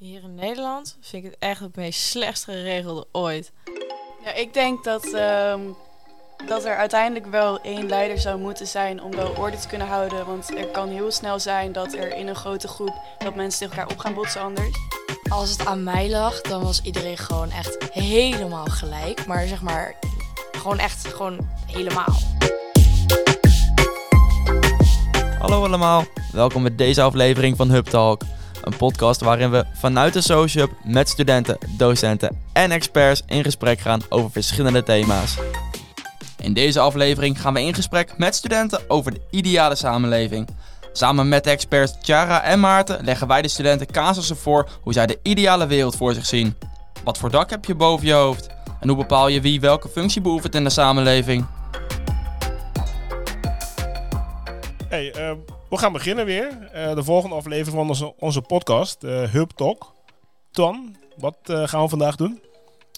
Hier in Nederland vind ik het echt het meest slechtst geregelde ooit. Ja, ik denk dat, ehm, dat er uiteindelijk wel één leider zou moeten zijn om wel orde te kunnen houden. Want er kan heel snel zijn dat er in een grote groep dat mensen tegen elkaar op gaan botsen anders. Als het aan mij lag, dan was iedereen gewoon echt helemaal gelijk. Maar zeg maar, gewoon echt gewoon helemaal. Hallo allemaal, welkom bij deze aflevering van Hub Talk. Een podcast waarin we vanuit de Social Hub met studenten, docenten en experts in gesprek gaan over verschillende thema's. In deze aflevering gaan we in gesprek met studenten over de ideale samenleving. Samen met de experts Chiara en Maarten leggen wij de studenten casussen voor hoe zij de ideale wereld voor zich zien. Wat voor dak heb je boven je hoofd? En hoe bepaal je wie welke functie beoefent in de samenleving? Hey, eh, we gaan beginnen weer. Eh, de volgende aflevering van onze, onze podcast, uh, Hub Talk. Ton, wat gaan we vandaag doen?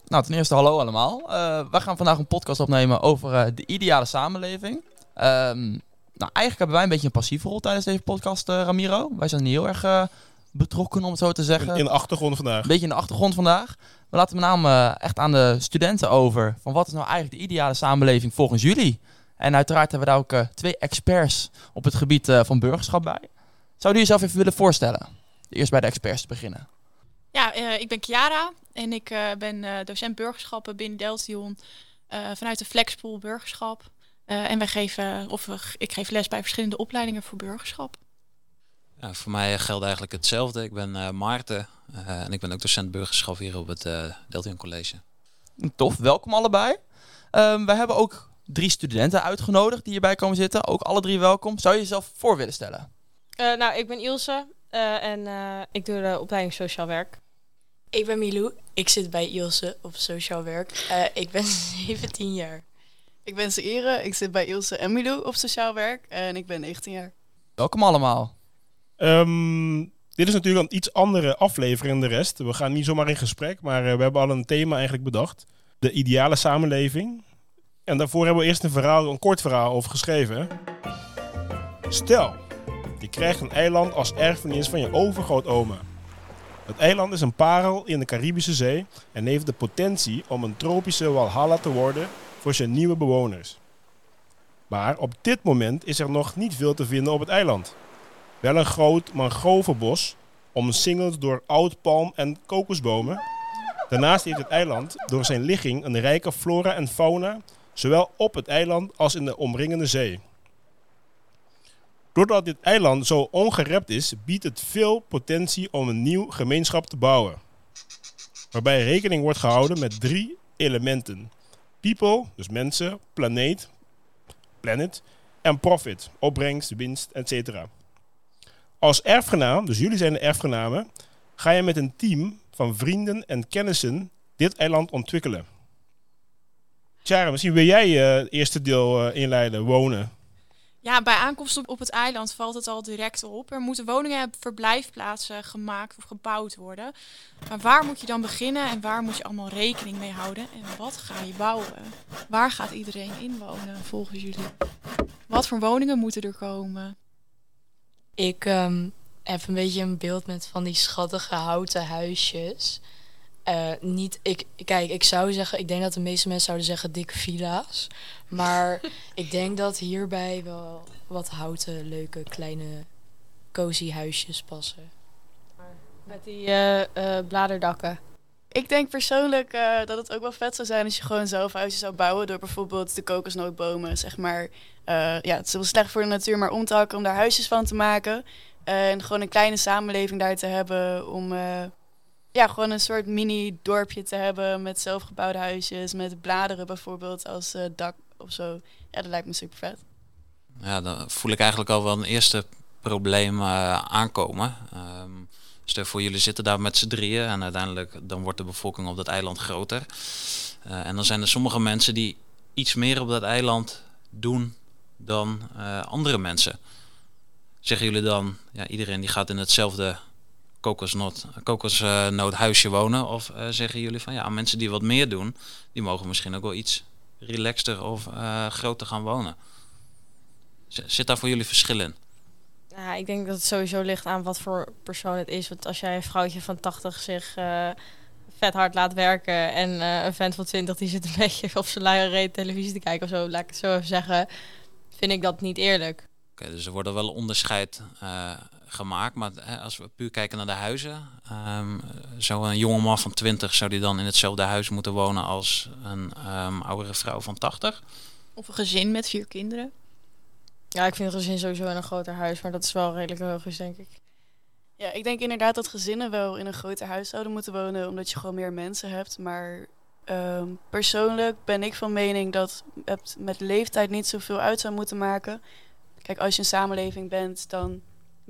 Nou, ten eerste hallo allemaal. we gaan vandaag een podcast opnemen over de ideale samenleving. Ehm, nou, eigenlijk hebben wij een beetje een passieve rol tijdens deze podcast, Ramiro. Wij zijn niet heel erg betrokken, om het zo te zeggen. In de achtergrond vandaag. Een beetje in de achtergrond vandaag. We laten met name echt aan de studenten over van wat is nou eigenlijk de ideale samenleving volgens jullie? En uiteraard hebben we daar ook uh, twee experts op het gebied uh, van burgerschap bij. Zou u jezelf even willen voorstellen? Eerst bij de experts te beginnen. Ja, uh, ik ben Chiara en ik ben docent burgerschappen binnen Deltion vanuit de Flexpool Burgerschap. en wij geven, of ik geef les bij verschillende opleidingen voor burgerschap. Ja, voor mij geldt eigenlijk hetzelfde. Ik ben Maarten en ik ben ook docent burgerschap hier op het Deltion College. Tof, welkom allebei. Um, we hebben ook drie studenten uitgenodigd die hierbij komen zitten. Ook alle drie welkom. Zou je jezelf voor willen stellen? Uh, nou, ik ben Ilse uh, en uh, ik doe de opleiding Sociaal Werk. Ik ben Milou. Ik zit bij Ilse op Sociaal Werk. ik ben 17 jaar. Ik ben Seire. Ik zit bij Ilse en Milou op Sociaal Werk en ik ben 19 jaar. Welkom allemaal. Um, dit is natuurlijk een iets andere aflevering dan de rest. We gaan niet zomaar in gesprek, maar we hebben al een thema eigenlijk bedacht. De ideale samenleving. En daarvoor hebben we eerst een, verhaal, een kort verhaal over geschreven. Stel, je krijgt een eiland als erfenis van je overgrootoma. Het eiland is een parel in de Caribische Zee en heeft de potentie om een tropische walhalla te worden voor zijn nieuwe bewoners. Maar op dit moment is er nog niet veel te vinden op het eiland. Wel een groot mangrovenbos, omsingeld door oudpalm en kokosbomen. Daarnaast heeft het eiland door zijn ligging een rijke flora en fauna zowel op het eiland als in de omringende zee. Doordat dit eiland zo ongerept is, biedt het veel potentie om een nieuw gemeenschap te bouwen. Waarbij rekening wordt gehouden met drie elementen: people, dus mensen, planeet, planet, en profit, opbrengst, winst, etc. Als erfgenaam, dus jullie zijn de erfgenamen, ga je met een team van vrienden en kennissen dit eiland ontwikkelen. Tjara, misschien wil jij uh, het eerste deel uh, inleiden, wonen. Ja, bij aankomst op, het eiland valt het al direct op. Er moeten woningen en verblijfplaatsen gemaakt of gebouwd worden. Maar waar moet je dan beginnen en waar moet je allemaal rekening mee houden? En wat ga je bouwen? Waar gaat iedereen inwonen volgens jullie? Wat voor woningen moeten er komen? Ik um, heb een beetje een beeld met van die schattige houten huisjes. Uh, niet, ik, kijk, ik zou zeggen, ik denk dat de meeste mensen zouden zeggen dikke villa's. Maar ik denk dat hierbij wel wat houten, leuke, kleine, cozy huisjes passen. Met die uh, uh, bladerdakken. Ik denk persoonlijk dat het ook wel vet zou zijn als je gewoon zelf huizen zou bouwen. Door bijvoorbeeld de kokosnootbomen, zeg maar. ja, het is wel slecht voor de natuur, maar om te hakken om daar huisjes van te maken. en gewoon een kleine samenleving daar te hebben om ja, gewoon een soort mini-dorpje te hebben met zelfgebouwde huisjes, met bladeren bijvoorbeeld als uh, dak of zo. Ja, dat lijkt me super vet. Ja, dan voel ik eigenlijk al wel een eerste probleem uh, aankomen. Um, stel voor jullie zitten daar met z'n drieën en uiteindelijk dan wordt de bevolking op dat eiland groter. Uh, en dan zijn er sommige mensen die iets meer op dat eiland doen dan andere mensen. Zeggen jullie dan, ja, iedereen die gaat in hetzelfde kokosnoot, kokosnoothuisje wonen? Of uh, zeggen jullie van ja, mensen die wat meer doen, die mogen misschien ook wel iets relaxter of uh, groter gaan wonen? Zit daar voor jullie verschil in? Ja, ik denk dat het sowieso ligt aan wat voor persoon het is. Want als jij een vrouwtje van 80 zich eh, vet hard laat werken en eh, een vent van 20 die zit een beetje op zijn luie televisie te kijken of zo, laat ik het zo even zeggen, vind ik dat niet eerlijk. Oké, dus er worden wel onderscheid eh, gemaakt. Maar hè, als we puur kijken naar de huizen, ehm zou een jongeman van 20 zou die dan in hetzelfde huis moeten wonen als een ehm, oudere vrouw van 80? Of een gezin met vier kinderen. Ja, ik vind een gezin sowieso in een groter huis, maar dat is wel redelijk logisch, denk ik. Ja, ik denk inderdaad dat gezinnen wel in een groter huis zouden moeten wonen, omdat je gewoon meer mensen hebt. Maar ehm, persoonlijk ben ik van mening dat het met leeftijd niet zoveel uit zou moeten maken. Kijk, als je een samenleving bent, dan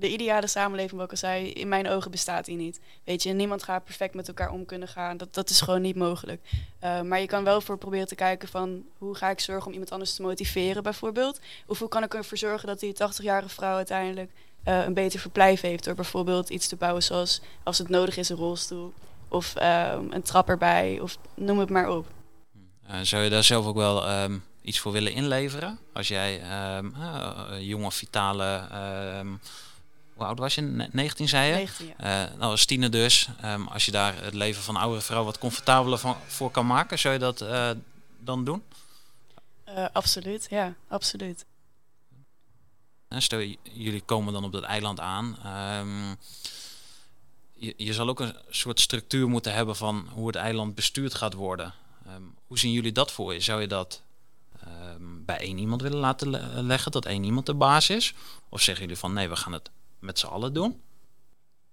de ideale samenleving, wat ik al zei, in mijn ogen bestaat die niet. Weet je, niemand gaat perfect met elkaar om kunnen gaan. Dat, dat is gewoon niet mogelijk. Uh, maar je kan wel voor proberen te kijken van hoe ga ik zorgen om iemand anders te motiveren, bijvoorbeeld. Of hoe kan ik ervoor zorgen dat die 80-jarige vrouw uiteindelijk uh, een beter verblijf heeft door bijvoorbeeld iets te bouwen zoals als het nodig is een rolstoel of um, een trap erbij of noem het maar op. Uh, zou je daar zelf ook wel um, iets voor willen inleveren? Als jij um, jonge, vitale, hoe oud was je? 19 zei je? 19, ja. nou, als tiener dus, als je daar het leven van oudere vrouw wat comfortabeler van, voor kan maken, zou je dat dan doen? Uh, absoluut, ja, absoluut. Stel, jullie komen dan op dat eiland aan. Um, je, je, zal ook een soort structuur moeten hebben van hoe het eiland bestuurd gaat worden. Um, hoe zien jullie dat voor je? Zou je dat bij één iemand willen laten le leggen, dat één iemand de baas is? Of zeggen jullie van nee, we gaan het met z'n allen doen?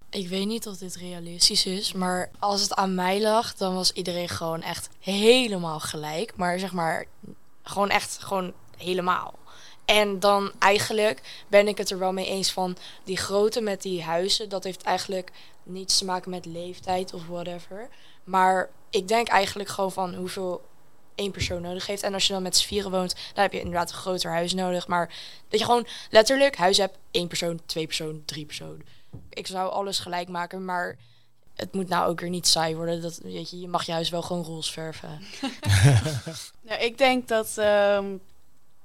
Ik weet niet of dit realistisch is, maar als het aan mij lag, dan was iedereen gewoon echt helemaal gelijk. Maar zeg maar, gewoon echt, gewoon helemaal. En dan eigenlijk ben ik het er wel mee eens van die grootte met die huizen. Dat heeft eigenlijk niets te maken met leeftijd of whatever. Maar ik denk eigenlijk gewoon van hoeveel één persoon nodig heeft. En als je dan met z'n vieren woont, dan heb je inderdaad een groter huis nodig. Maar dat je gewoon letterlijk huis hebt. één persoon, twee persoon, drie persoon. Ik zou alles gelijk maken, maar het moet nou ook weer niet saai worden. Dat, weet je, je mag je huis wel gewoon roze verven. nou, ik denk dat... Um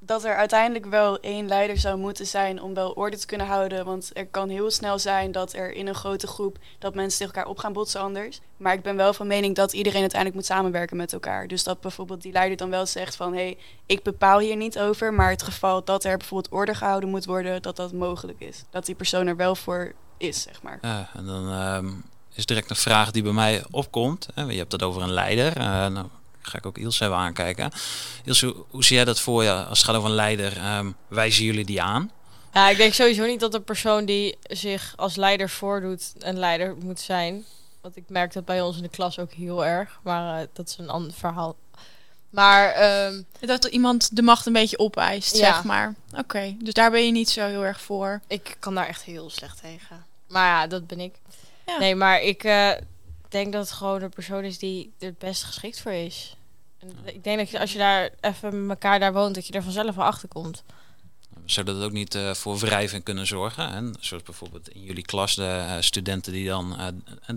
dat er uiteindelijk wel één leider zou moeten zijn om wel orde te kunnen houden. Want er kan heel snel zijn dat er in een grote groep dat mensen tegen elkaar op gaan botsen anders. Maar ik ben wel van mening dat iedereen uiteindelijk moet samenwerken met elkaar. Dus dat bijvoorbeeld die leider dan wel zegt van hé, hey, ik bepaal hier niet over. Maar het geval dat er bijvoorbeeld orde gehouden moet worden, dat dat mogelijk is. Dat die persoon er wel voor is, zeg maar. Ja, en dan um, is direct een vraag die bij mij opkomt. Je hebt het over een leider. Uh, nou ga ik ook Ilse even aankijken. Ilse, hoe zie jij dat voor je als het gaat over een leider? Um, wijzen jullie die aan? Ja, ik denk sowieso niet dat de persoon die zich als leider voordoet een leider moet zijn. Want ik merk dat bij ons in de klas ook heel erg. Maar uh, dat is een ander verhaal. Maar um, dat iemand de macht een beetje opeist, ja. zeg maar. Oké, okay, dus daar ben je niet zo heel erg voor. Ik kan daar echt heel slecht tegen. Maar ja, dat ben ik. Ja. Nee, maar ik uh, denk dat het gewoon een persoon is die er het best geschikt voor is. En ik denk dat je, als je daar even met elkaar daar woont, dat je er vanzelf wel achter komt. Zou dat ook niet uh, voor wrijving kunnen zorgen? Hè? Zoals bijvoorbeeld in jullie klas de uh, studenten die dan uh,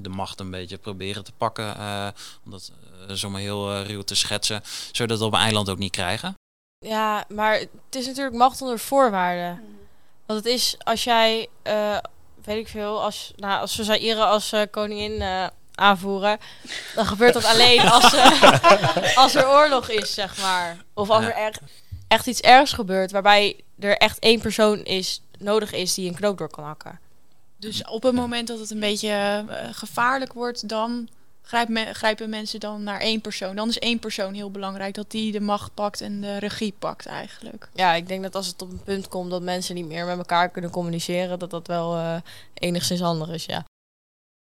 de macht een beetje proberen te pakken, om dat zomaar heel ruw te schetsen. Zou je dat op een eiland ook niet krijgen? Ja, maar het is natuurlijk macht onder voorwaarden. Want het is als jij, weet ik veel, als, nou, als we Zaire als koningin aanvoeren. Dan gebeurt dat alleen als, uh, als er oorlog is, zeg maar. Of als er echt, echt iets ergs gebeurt, waarbij er echt één persoon is, nodig is die een knoop door kan hakken. Dus op het moment dat het een beetje uh, gevaarlijk wordt, dan grijp me, grijpen mensen dan naar één persoon. Dan is één persoon heel belangrijk, dat die de macht pakt en de regie pakt eigenlijk. Ja, ik denk dat als het op een punt komt dat mensen niet meer met elkaar kunnen communiceren, dat dat wel uh, enigszins handig is, ja.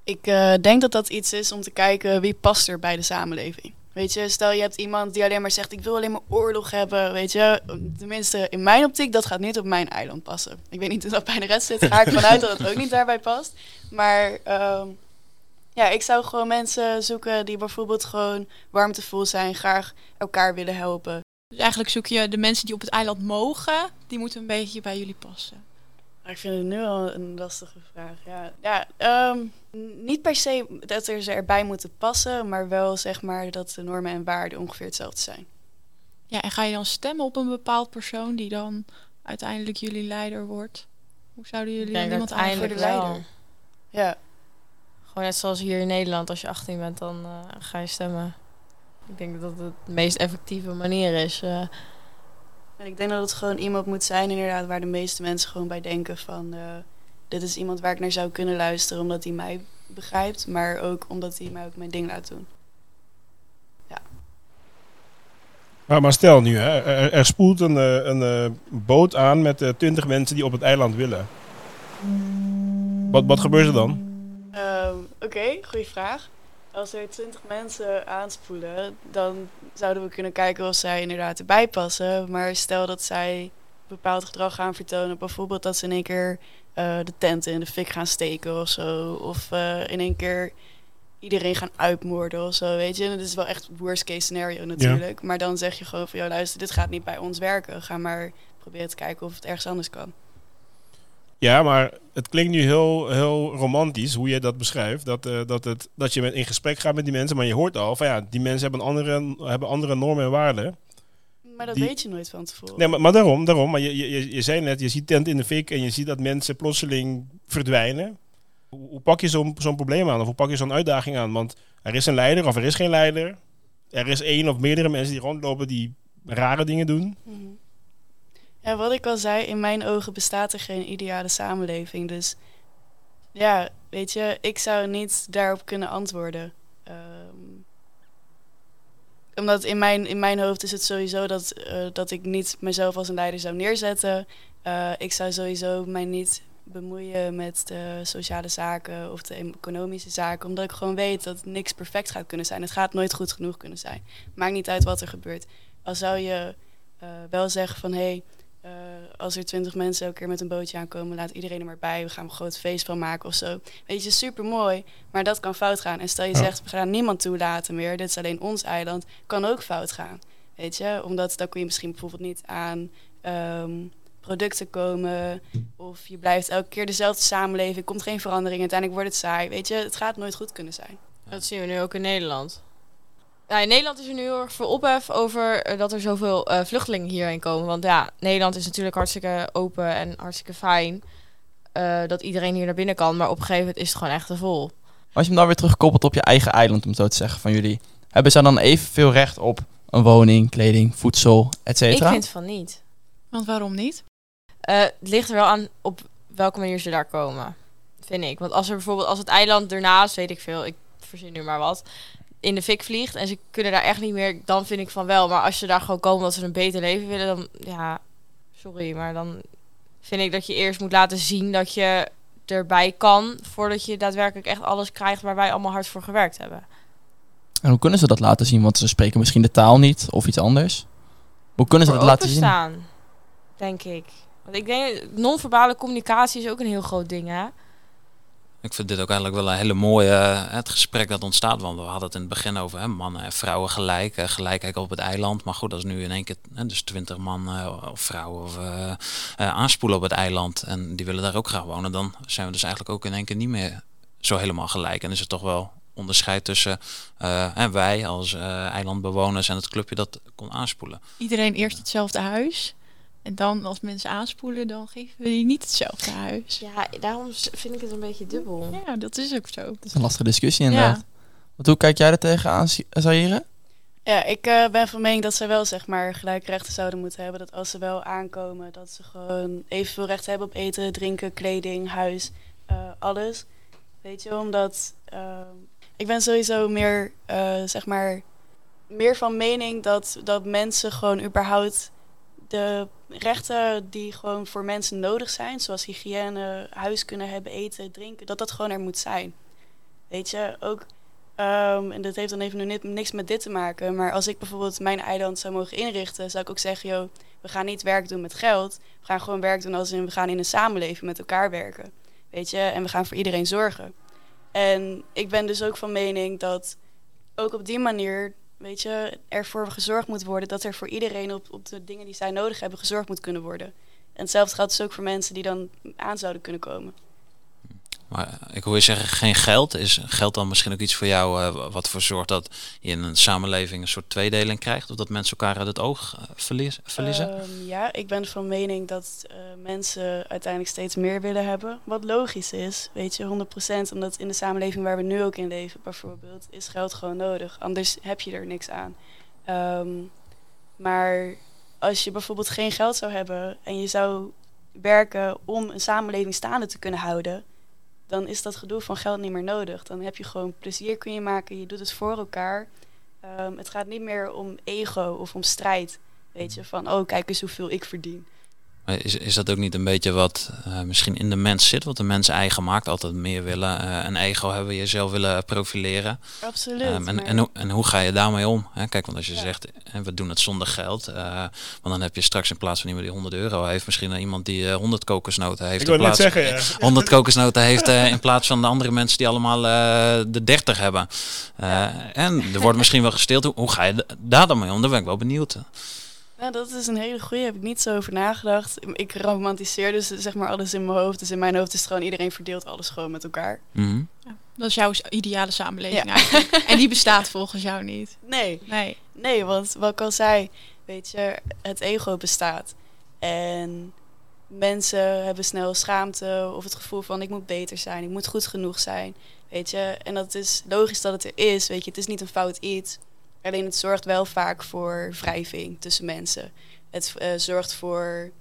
Ik uh, denk dat dat iets is om te kijken wie past er bij de samenleving. Weet je, stel je hebt iemand die alleen maar zegt: Ik wil alleen maar oorlog hebben. Weet je, tenminste in mijn optiek, dat gaat niet op mijn eiland passen. Ik weet niet hoe dat bij de rest zit. Ga ik vanuit dat het ook niet daarbij past. Maar uh, ja, ik zou gewoon mensen zoeken die bijvoorbeeld gewoon warmtevol zijn, graag elkaar willen helpen. Dus eigenlijk zoek je de mensen die op het eiland mogen, die moeten een beetje bij jullie passen. Ik vind het nu al een lastige vraag. Ja, ja um, niet per se dat er ze erbij moeten passen, maar wel zeg maar dat de normen en waarden ongeveer hetzelfde zijn. Ja, en ga je dan stemmen op een bepaald persoon die dan uiteindelijk jullie leider wordt? Hoe zouden jullie denk iemand voor de leider. Ja, Gewoon net zoals hier in Nederland, als je 18 bent, dan eh, ga je stemmen. Ik denk dat het de meest effectieve manier is. eh. En ik denk dat het gewoon iemand moet zijn inderdaad waar de meeste mensen gewoon bij denken van... eh, dit is iemand waar ik naar zou kunnen luisteren omdat hij mij begrijpt, maar ook omdat hij mij ook mijn ding laat doen. Maar, maar stel nu, hè, er, er spoelt een, eh, een eh, boot aan met twintig mensen die op het eiland willen. Wat, wat gebeurt er dan? Ehm, Oké, goede vraag. Als er 20 mensen aanspoelen, dan zouden we kunnen kijken of zij inderdaad erbij passen. Maar stel dat zij bepaald gedrag gaan vertonen, bijvoorbeeld dat ze in één keer eh, de tenten in de fik gaan steken of zo. Of eh, in één keer iedereen gaan uitmoorden of zo, weet je. Dat is wel echt worst case scenario natuurlijk. Maar dan zeg je gewoon van, joh, luister, dit gaat niet bij ons werken. Ga maar proberen te kijken of het ergens anders kan. Ja, maar het klinkt nu heel, heel romantisch hoe je dat beschrijft. Dat, eh, dat, het, dat je met, in gesprek gaat met die mensen, maar je hoort al van ja, die mensen hebben andere, hebben andere normen en waarden. Maar dat Die- weet je nooit van tevoren. Nee, maar, maar daarom, daarom. Maar je, je, je- je zei net, je ziet tent in de fik en je ziet dat mensen plotseling verdwijnen. Hoe, hoe pak je zo'n zo'n probleem aan? Of hoe pak je zo'n uitdaging aan? Want er is een leider of er is geen leider. Er is één of meerdere mensen die rondlopen die rare dingen doen. Mhm. Wat ik al zei, in mijn ogen bestaat er geen ideale samenleving. Dus ja, weet je, ik zou niet daarop kunnen antwoorden. Ehm, omdat in mijn, in mijn hoofd is het sowieso dat, eh, dat ik niet mezelf als een leider zou neerzetten. Eh, ik zou sowieso mij niet bemoeien met de sociale zaken of de economische zaken. Omdat ik gewoon weet dat niks perfect gaat kunnen zijn. Het gaat nooit goed genoeg kunnen zijn. Maakt niet uit wat er gebeurt. Al zou je eh, wel zeggen van hé, hey, eh, als er twintig mensen elke keer met een bootje aankomen, laat iedereen er maar bij. We gaan een groot feest van maken of zo. Weet je, super mooi, maar dat kan fout gaan. En stel je Ja. zegt, we gaan niemand toelaten meer, dit is alleen ons eiland, kan ook fout gaan. Weet je, omdat dan kun je misschien bijvoorbeeld niet aan ehm, producten komen. Of je blijft elke keer dezelfde samenleving, komt geen verandering, uiteindelijk wordt het saai. Weet je, het gaat nooit goed kunnen zijn. Dat zien we nu ook in Nederland. Ja, in Nederland is er nu heel erg veel ophef over eh, dat er zoveel eh, vluchtelingen hierheen komen. Want ja, Nederland is natuurlijk hartstikke open en hartstikke fijn. eh, dat iedereen hier naar binnen kan. Maar op een gegeven moment is het gewoon echt te vol. Als je hem dan weer terugkoppelt op je eigen eiland, om het zo te zeggen, van jullie. Hebben zij dan evenveel recht op een woning, kleding, voedsel, et Ik cetera? vind van niet. Want waarom niet? Eh, het ligt er wel aan op welke manier ze daar komen. Vind ik. Want als er bijvoorbeeld, als het eiland ernaast, weet ik veel, ik verzin nu maar wat, in de fik vliegt en ze kunnen daar echt niet meer, dan vind ik van wel. Maar als ze daar gewoon komen omdat ze een beter leven willen, dan ja, sorry, maar dan vind ik dat je eerst moet laten zien dat je erbij kan, voordat je daadwerkelijk echt alles krijgt waar wij allemaal hard voor gewerkt hebben. En hoe kunnen ze dat laten zien? Want ze spreken misschien de taal niet of iets anders. Hoe kunnen ze dat laten zien? denk ik. Want ik denk, non-verbale communicatie is ook een heel groot ding, hè? Ik vind dit ook eigenlijk wel een hele mooie eh, het gesprek dat ontstaat. Want we hadden het in het begin over hè, mannen en vrouwen gelijk. eh, gelijkheid op het eiland. Maar goed, dat is nu in één keer hè, dus twintig man eh, of vrouwen of, aanspoelen op het eiland. En die willen daar ook graag wonen. Dan zijn we dus eigenlijk ook in één keer niet meer zo helemaal gelijk. En is het toch wel onderscheid tussen hè, wij als eilandbewoners en het clubje dat kon aanspoelen. Iedereen eerst hetzelfde huis. En dan als mensen aanspoelen, dan geven we die niet hetzelfde huis. Ja, daarom vind ik het een beetje dubbel. Ja, dat is ook zo. Het is een lastige discussie inderdaad. Ja. Want hoe kijk jij er tegenaan, Si- Zaire? Ja, ik eh, ben van mening dat ze wel zeg maar gelijke rechten zouden moeten hebben. Dat als ze wel aankomen, dat ze gewoon evenveel recht hebben op eten, drinken, kleding, huis, eh, alles. Weet je, omdat eh, ik ben sowieso meer, eh, zeg maar, meer van mening dat, dat mensen gewoon überhaupt de rechten die gewoon voor mensen nodig zijn, zoals hygiëne, huis kunnen hebben, eten, drinken, dat dat gewoon er moet zijn. Weet je, ook Ehm, en dat heeft dan even nu ni- niks met dit te maken. Maar als ik bijvoorbeeld mijn eiland zou mogen inrichten, zou ik ook zeggen: joh, we gaan niet werk doen met geld. We gaan gewoon werk doen als in we gaan in een samenleving met elkaar werken. Weet je, en we gaan voor iedereen zorgen. En ik ben dus ook van mening dat ook op die manier, weet je, ervoor gezorgd moet worden dat er voor iedereen op, op de dingen die zij nodig hebben gezorgd moet kunnen worden. En hetzelfde geldt dus ook voor mensen die dan aan zouden kunnen komen. Maar ik hoor je zeggen geen geld. Is geld dan misschien ook iets voor jou eh, wat ervoor zorgt dat je in een samenleving een soort tweedeling krijgt? Of dat mensen elkaar uit het oog eh, verliezen? Ehm, ja, ik ben van mening dat eh, mensen uiteindelijk steeds meer willen hebben. Wat logisch is, weet je, 100%. Omdat in de samenleving waar we nu ook in leven, bijvoorbeeld, is geld gewoon nodig. Anders heb je er niks aan. Ehm, maar als je bijvoorbeeld geen geld zou hebben en je zou werken om een samenleving staande te kunnen houden, dan is dat gedoe van geld niet meer nodig. Dan heb je gewoon plezier kun je maken, je doet het voor elkaar. Ehm, het gaat niet meer om ego of om strijd. Weet je, van oh kijk eens hoeveel ik verdien. Maar Is, is dat ook niet een beetje wat eh, misschien in de mens zit? Wat de mens eigen maakt? Altijd meer willen, eh, een ego hebben, jezelf willen profileren. Absoluut. Ehm, en, maar- en, hoe- en hoe ga je daarmee om? Hè? Kijk, want als je Ja. zegt, eh, we doen het zonder geld. eh, want dan heb je straks in plaats van iemand die 100 euro heeft, misschien iemand die eh, 100 kokosnoten heeft. Ik in plaats, zeggen, ja. 100 kokosnoten heeft eh, in plaats van de andere mensen die allemaal eh, de 30 hebben. Eh, En er wordt misschien wel gesteeld. Hoe, hoe ga je daar dan mee om? Daar ben ik wel benieuwd. Nou, dat is een hele goeie. Heb ik niet zo over nagedacht. Ik romantiseer dus zeg maar alles in mijn hoofd. Dus in mijn hoofd is het gewoon iedereen verdeelt alles gewoon met elkaar. Mhm. Dat is jouw ideale samenleving Ja. eigenlijk. En die bestaat volgens jou niet. Nee, Nee. nee, want wat ik al zei, weet je, het ego bestaat. En mensen hebben snel schaamte of het gevoel van ik moet beter zijn, ik moet goed genoeg zijn. Weet je, en dat is logisch dat het er is. Weet je, het is niet een fout iets. Alleen het zorgt wel vaak voor wrijving tussen mensen. Het eh, zorgt voor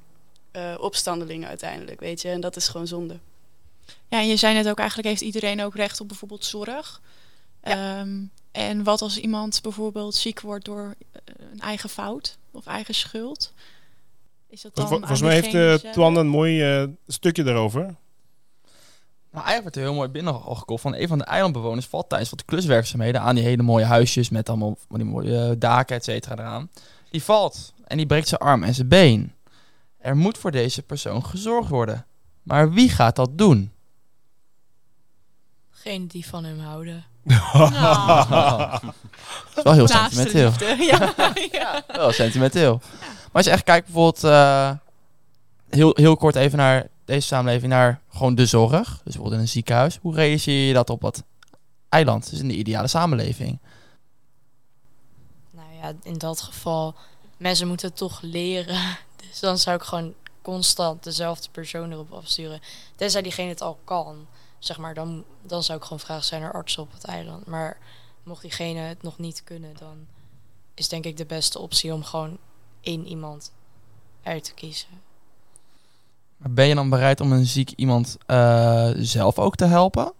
eh, opstandelingen uiteindelijk, weet je. En dat is gewoon zonde. Ja, en je zei net ook, eigenlijk heeft iedereen ook recht op bijvoorbeeld zorg. Ehm, en wat als iemand bijvoorbeeld ziek wordt door eh, een eigen fout of eigen schuld? Is dat dan Volgens mij heeft uh? Twan een mooi eh, stukje daarover. Nou, eigenlijk werd er heel mooi binnen al gekocht van een van de eilandbewoners valt tijdens wat kluswerkzaamheden aan die hele mooie huisjes met allemaal van die mooie eh, daken, et cetera, eraan. Die valt en die breekt zijn arm en zijn been. Er moet voor deze persoon gezorgd worden. Maar wie gaat dat doen? Geen die van hem houden. Dat is wel heel sentimenteel. liefde. Ja. ja. Wel sentimenteel. Maar als je echt kijkt bijvoorbeeld, eh, heel, heel kort even naar deze samenleving, naar gewoon de zorg. Dus bijvoorbeeld in een ziekenhuis. Hoe realiseer je dat op dat eiland? Dus in de ideale samenleving. Nou ja, in dat geval, mensen moeten toch leren. Dus dan zou ik gewoon constant dezelfde persoon erop afsturen. Tenzij diegene het al kan, zeg maar, dan, dan zou ik gewoon vragen, zijn er artsen op het eiland? Maar mocht diegene het nog niet kunnen, dan is denk ik de beste optie om gewoon één iemand uit te kiezen. Maar ben je dan bereid om een ziek iemand eh, zelf ook te helpen?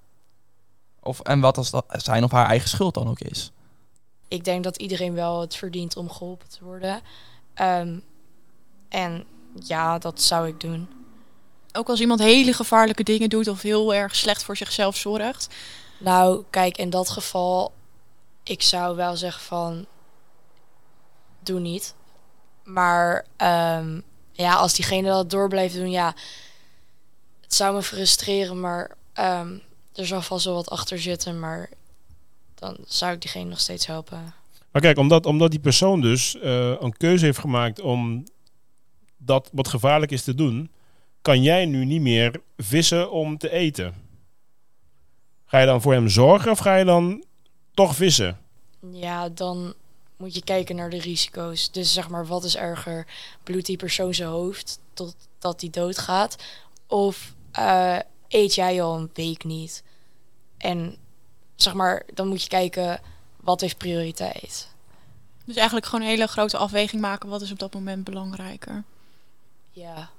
Of, en wat als dat zijn of haar eigen schuld dan ook is? ik denk dat iedereen wel het verdient om geholpen te worden. Ehm, en ja, dat zou ik doen. Ook als iemand hele gevaarlijke dingen doet of heel erg slecht voor zichzelf zorgt. Nou, kijk, in dat geval, ik zou wel zeggen van, doe niet. Maar ehm, ja, als diegene dat door blijft doen, ja, het zou me frustreren, maar ehm, er zal vast wel wat achter zitten, maar dan zou ik diegene nog steeds helpen. Maar kijk, omdat, omdat die persoon dus eh, een keuze heeft gemaakt om dat wat gevaarlijk is te doen, kan jij nu niet meer vissen om te eten. Ga je dan voor hem zorgen of ga je dan toch vissen? Ja, dan moet je kijken naar de risico's. Dus zeg maar, wat is erger? Bloedt die persoon zijn hoofd totdat die doodgaat? Of eh, eet jij al een week niet? En zeg maar, dan moet je kijken, wat heeft prioriteit? Dus eigenlijk gewoon een hele grote afweging maken. Wat is op dat moment belangrijker? Ja.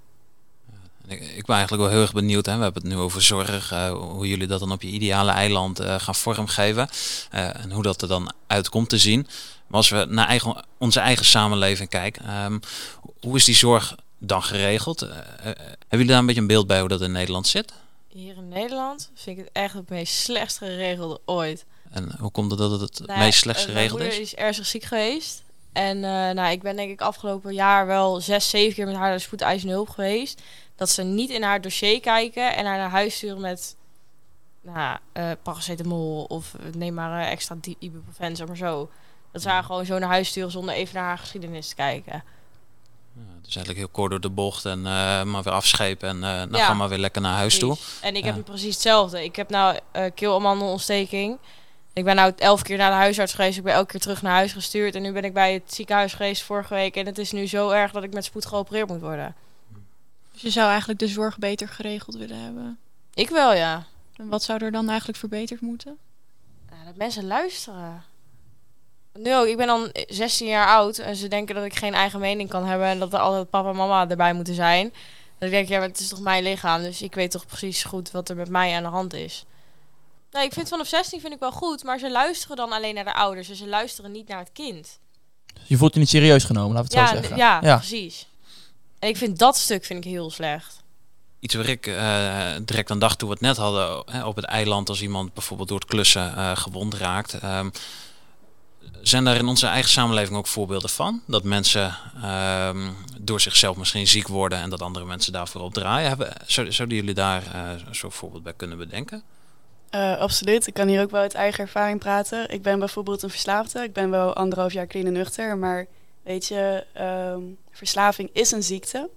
Ik, ik ben eigenlijk wel heel erg benieuwd. Hè? We hebben het nu over zorg. eh, hoe jullie dat dan op je ideale eiland eh, gaan vormgeven. eh, en hoe dat er dan uitkomt te zien. Maar als we naar eigen, onze eigen samenleving kijken. ehm, hoe is die zorg dan geregeld? Hebben jullie daar een beetje een beeld bij hoe dat in Nederland zit? Hier in Nederland vind ik het echt het meest slechtst geregelde ooit. En hoe komt het dat het het Nou, meest slechts eh, geregeld Mijn is? moeder is ernstig ziek geweest. En nou, ik ben denk ik afgelopen jaar wel zes, zeven keer met haar naar de spoedeisende hulp geweest. Dat ze niet in haar dossier kijken en haar naar huis sturen met nou, eh, paracetamol of eh, neem maar eh, extra di- ibuprofen, zeg maar zo. Dat ze haar gewoon zo naar huis sturen zonder even naar haar geschiedenis te kijken. Ja, dus eigenlijk heel kort door de bocht en maar weer afschepen en dan Ja. gaan we weer lekker naar huis toe. En ik Ja. heb precies hetzelfde. Ik heb nou eh keelamandelontsteking. Ik ben nou elf keer naar de huisarts geweest. Ik ben elke keer terug naar huis gestuurd. En nu ben ik bij het ziekenhuis geweest vorige week. En het is nu zo erg dat ik met spoed geopereerd moet worden. Dus je zou eigenlijk de zorg beter geregeld willen hebben. Ik wel, ja. En wat zou er dan eigenlijk verbeterd moeten? Ja, dat mensen luisteren. Nu ook, ik ben dan 16 jaar oud en ze denken dat ik geen eigen mening kan hebben en dat er altijd papa en mama erbij moeten zijn. Dan denk ik, ja, maar het is toch mijn lichaam, dus ik weet toch precies goed wat er met mij aan de hand is. Nee, ik vind vanaf 16 vind ik wel goed, maar ze luisteren dan alleen naar de ouders en ze luisteren niet naar het kind. Je voelt je niet serieus genomen, laat ik het Ja, zo zeggen. ja, ja. precies. En ik vind dat stuk vind ik heel slecht. Iets waar ik eh, direct aan dacht toen we het net hadden hè, op het eiland als iemand bijvoorbeeld door het klussen eh, gewond raakt. Ehm, zijn daar in onze eigen samenleving ook voorbeelden van? Dat mensen ehm, door zichzelf misschien ziek worden en dat andere mensen daarvoor opdraaien. Hebben, zou- zouden jullie daar eh, zo'n voorbeeld bij kunnen bedenken? Eh, absoluut. Ik kan hier ook wel uit eigen ervaring praten. Ik ben bijvoorbeeld een verslaafde. Ik ben wel anderhalf jaar clean en nuchter. Maar weet je, ehm, verslaving is een ziekte.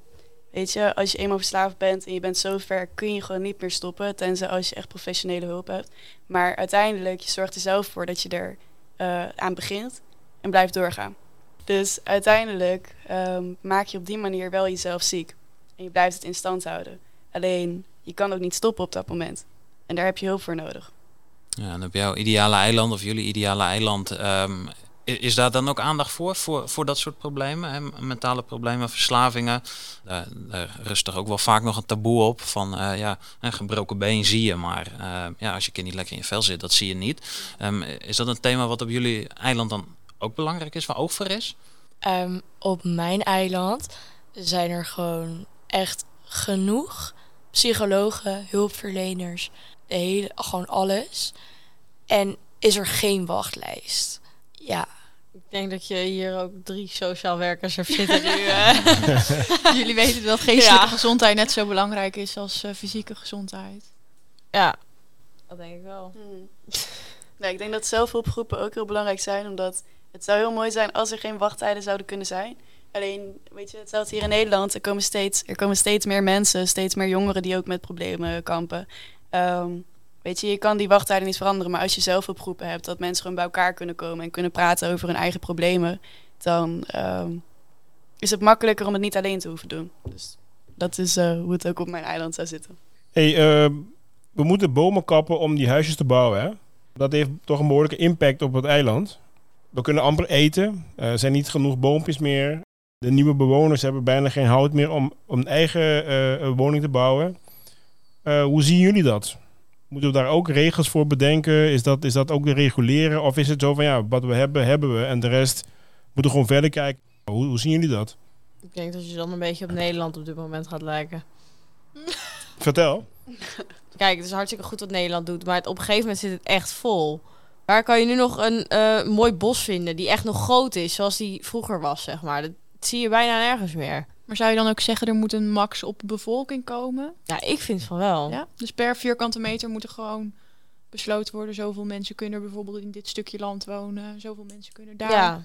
Weet je, als je eenmaal verslaafd bent en je bent zo ver, kun je gewoon niet meer stoppen. Tenzij als je echt professionele hulp hebt. Maar uiteindelijk, je zorgt er zelf voor dat je er eh, aan begint en blijft doorgaan. Dus uiteindelijk ehm, maak je op die manier wel jezelf ziek. En je blijft het in stand houden. Alleen, je kan ook niet stoppen op dat moment. En daar heb je hulp voor nodig. Ja, en op jouw ideale eiland of jullie ideale eiland, ehm, is daar dan ook aandacht voor, voor, voor dat soort problemen? Mentale problemen, verslavingen. Daar, daar rust toch ook wel vaak nog een taboe op van eh, ja, een gebroken been zie je, maar eh, ja, als je kind niet lekker in je vel zit, dat zie je niet. Ehm, is dat een thema wat op jullie eiland dan ook belangrijk is, waar oog voor is? Ehm, op mijn eiland zijn er gewoon echt genoeg psychologen, hulpverleners, de hele, gewoon alles. En is er geen wachtlijst. Ja, Ik denk dat je hier ook drie sociaal werkers hebt zitten nu. Jullie weten dat geestelijke Ja. gezondheid net zo belangrijk is als eh, fysieke gezondheid. ja, dat denk ik wel. Nee, ik denk dat zelfhulpgroepen ook heel belangrijk zijn, omdat het zou heel mooi zijn als er geen wachttijden zouden kunnen zijn. Alleen, weet je, hetzelfde hier in Nederland, er komen steeds, er komen steeds meer mensen, steeds meer jongeren die ook met problemen kampen. Ehm, weet je, je kan die wachttijden niet veranderen, maar als je zelfhulpgroepen hebt, dat mensen gewoon bij elkaar kunnen komen en kunnen praten over hun eigen problemen, dan ehm, is het makkelijker om het niet alleen te hoeven doen. Dus dat is eh, hoe het ook op mijn eiland zou zitten. Hey, eh, we moeten bomen kappen om die huisjes te bouwen. Hè? Dat heeft toch een behoorlijke impact op het eiland. We kunnen amper eten. Er zijn niet genoeg boompjes meer. De nieuwe bewoners hebben bijna geen hout meer om, om een eigen eh, woning te bouwen. Eh, hoe zien jullie dat? Moeten we daar ook regels voor bedenken? Is dat, is dat ook reguleren? Of is het zo van ja, wat we hebben, hebben we. En de rest moeten gewoon verder kijken. Hoe, hoe zien jullie dat? Ik denk dat je dan een beetje op Nederland op dit moment gaat lijken. Vertel. Kijk, het is hartstikke goed wat Nederland doet, maar het, op een gegeven moment zit het echt vol. Waar kan je nu nog een eh, mooi bos vinden die echt nog groot is, zoals die vroeger was, zeg maar? Dat zie je bijna nergens meer. Maar zou je dan ook zeggen, er moet een max op bevolking komen? Ja, ik vind van wel. Ja? Dus per vierkante meter moet er gewoon besloten worden. Zoveel mensen kunnen er bijvoorbeeld in dit stukje land wonen. Zoveel mensen kunnen daar. Ja.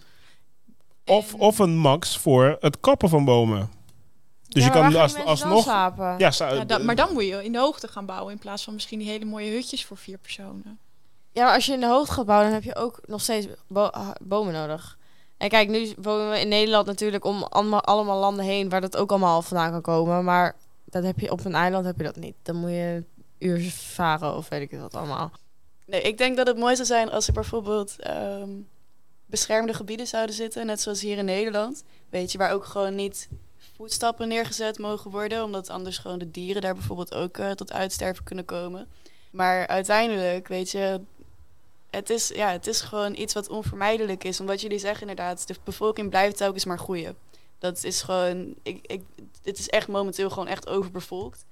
Of, En- of een max voor het kappen van bomen. Dus Ja, je kan als, alsnog... slapen? Ja, zou- Ja, da- maar dan moet je in de hoogte gaan bouwen in plaats van misschien die hele mooie hutjes voor vier personen. Ja, maar als je in de hoogte gaat bouwen, dan heb je ook nog steeds bo- bomen nodig. En kijk, nu wonen we in Nederland natuurlijk om allemaal, landen heen waar dat ook allemaal vandaan kan komen. Maar dat heb je op een eiland heb je dat niet. Dan moet je uur varen of weet ik het wat allemaal. Nee, ik denk dat het mooi zou zijn als er bijvoorbeeld ehm, beschermde gebieden zouden zitten, net zoals hier in Nederland. Weet je, waar ook gewoon niet voetstappen neergezet mogen worden, omdat anders gewoon de dieren daar bijvoorbeeld ook eh, tot uitsterven kunnen komen. Maar uiteindelijk, weet je, het is, ja, het is gewoon iets wat onvermijdelijk is. Omdat jullie zeggen inderdaad, de bevolking blijft telkens maar groeien. Dat is gewoon, ik, ik, het is echt momenteel gewoon echt overbevolkt.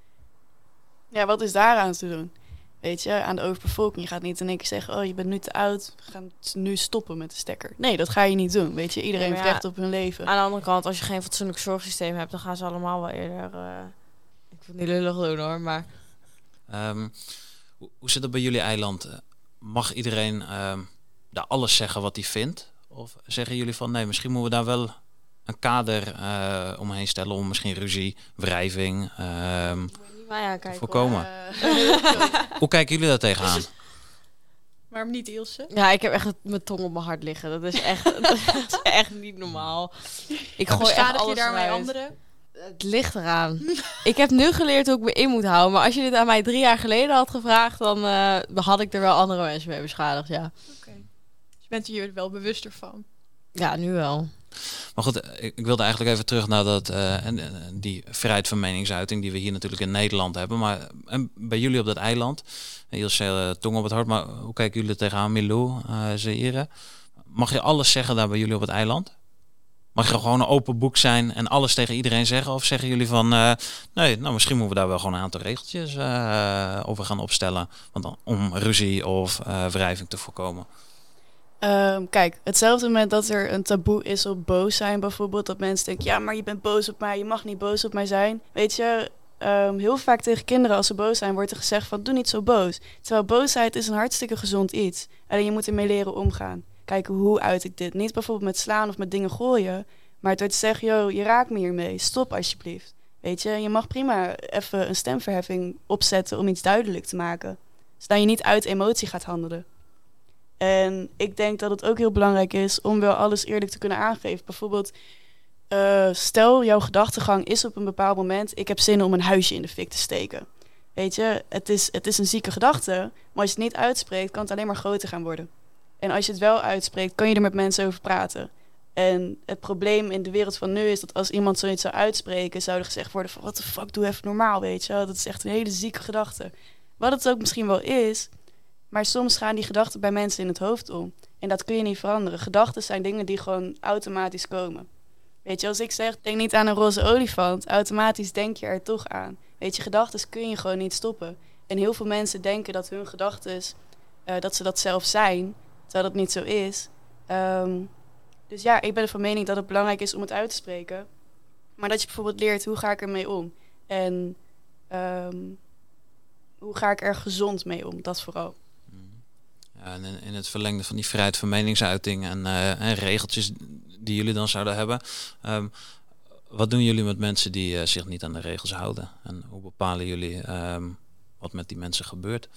Ja, wat is daaraan te doen? Weet je, aan de overbevolking. Je gaat niet in één keer zeggen, oh, je bent nu te oud, we gaan nu stoppen met de stekker. Nee, dat ga je niet doen. Weet je, iedereen Ja, heeft ja, recht op hun leven. Aan de andere kant, als je geen fatsoenlijk zorgsysteem hebt, dan gaan ze allemaal wel eerder... eh, ik wil het niet lullig doen hoor, maar... Ehm, hoe, hoe zit het bij jullie eiland? Mag iedereen ehm, daar alles zeggen wat hij vindt? Of zeggen jullie van nee, misschien moeten we daar wel een kader eh, omheen stellen om misschien ruzie, wrijving. ehm, aankijken, Voorkomen. hoe kijken jullie daar tegenaan? Maar niet Ilse. Ja, ik heb echt mijn tong op mijn hart liggen. Dat is echt, dat is echt niet normaal. Ik gooi echt Beschadig je alles daarmee anderen? Het ligt eraan. ik heb nu geleerd hoe ik me in moet houden. Maar als je dit aan mij drie jaar geleden had gevraagd, dan eh, had ik er wel andere mensen mee beschadigd, ja. Oké. Dus je bent hier wel bewuster van. Ja, nu wel. Maar goed, ik, ik wilde eigenlijk even terug naar dat, eh, en die vrijheid van meningsuiting die we hier natuurlijk in Nederland hebben. Maar en bij jullie op dat eiland, Ilse, uh, tong op het hart, maar hoe kijken jullie tegenaan, Milou, uh, Zaire? Mag je alles zeggen daar bij jullie op het eiland? Mag je gewoon een open boek zijn en alles tegen iedereen zeggen? Of zeggen jullie van, eh, nee, nou misschien moeten we daar wel gewoon een aantal regeltjes eh, over gaan opstellen. Want dan, om ruzie of eh, wrijving te voorkomen. Ehm, kijk, hetzelfde moment dat er een taboe is op boos zijn bijvoorbeeld. Dat mensen denken, ja, maar je bent boos op mij, je mag niet boos op mij zijn. Weet je, ehm, heel vaak tegen kinderen als ze boos zijn wordt er gezegd van, doe niet zo boos. Terwijl boosheid is een hartstikke gezond iets. Alleen je moet ermee leren omgaan. Kijken, hoe uit ik dit? Niet bijvoorbeeld met slaan of met dingen gooien. Maar door te zeggen, yo, je raakt me hiermee, stop alsjeblieft. Weet je, je mag prima even een stemverheffing opzetten om iets duidelijk te maken. Zodat je niet uit emotie gaat handelen. En ik denk dat het ook heel belangrijk is om wel alles eerlijk te kunnen aangeven. Bijvoorbeeld, uh, stel jouw gedachtegang is op een bepaald moment: ik heb zin om een huisje in de fik te steken. Weet je, het is, het is een zieke gedachte, maar als je het niet uitspreekt, kan het alleen maar groter gaan worden. En als je het wel uitspreekt, kan je er met mensen over praten. En het probleem in de wereld van nu is dat als iemand zoiets zou uitspreken, zou er gezegd worden van wat de fuck, doe even normaal, weet je. Dat is echt een hele zieke gedachte. Wat het ook misschien wel is, maar soms gaan die gedachten bij mensen in het hoofd om. En dat kun je niet veranderen. Gedachten zijn dingen die gewoon automatisch komen. Weet je, als ik zeg, denk niet aan een roze olifant, automatisch denk je er toch aan. Weet je, gedachten kun je gewoon niet stoppen. En heel veel mensen denken dat hun gedachten, uh, dat ze dat zelf zijn, terwijl dat niet zo is. Um, dus ja, ik ben van mening dat het belangrijk is om het uit te spreken. Maar dat je bijvoorbeeld leert, hoe ga ik ermee om? En um, hoe ga ik er gezond mee om? Dat vooral. Ja, en in, in het verlengde van die vrijheid van meningsuiting en, uh, en regeltjes die jullie dan zouden hebben. Um, wat doen jullie met mensen die uh, zich niet aan de regels houden? En hoe bepalen jullie um, wat met die mensen gebeurt?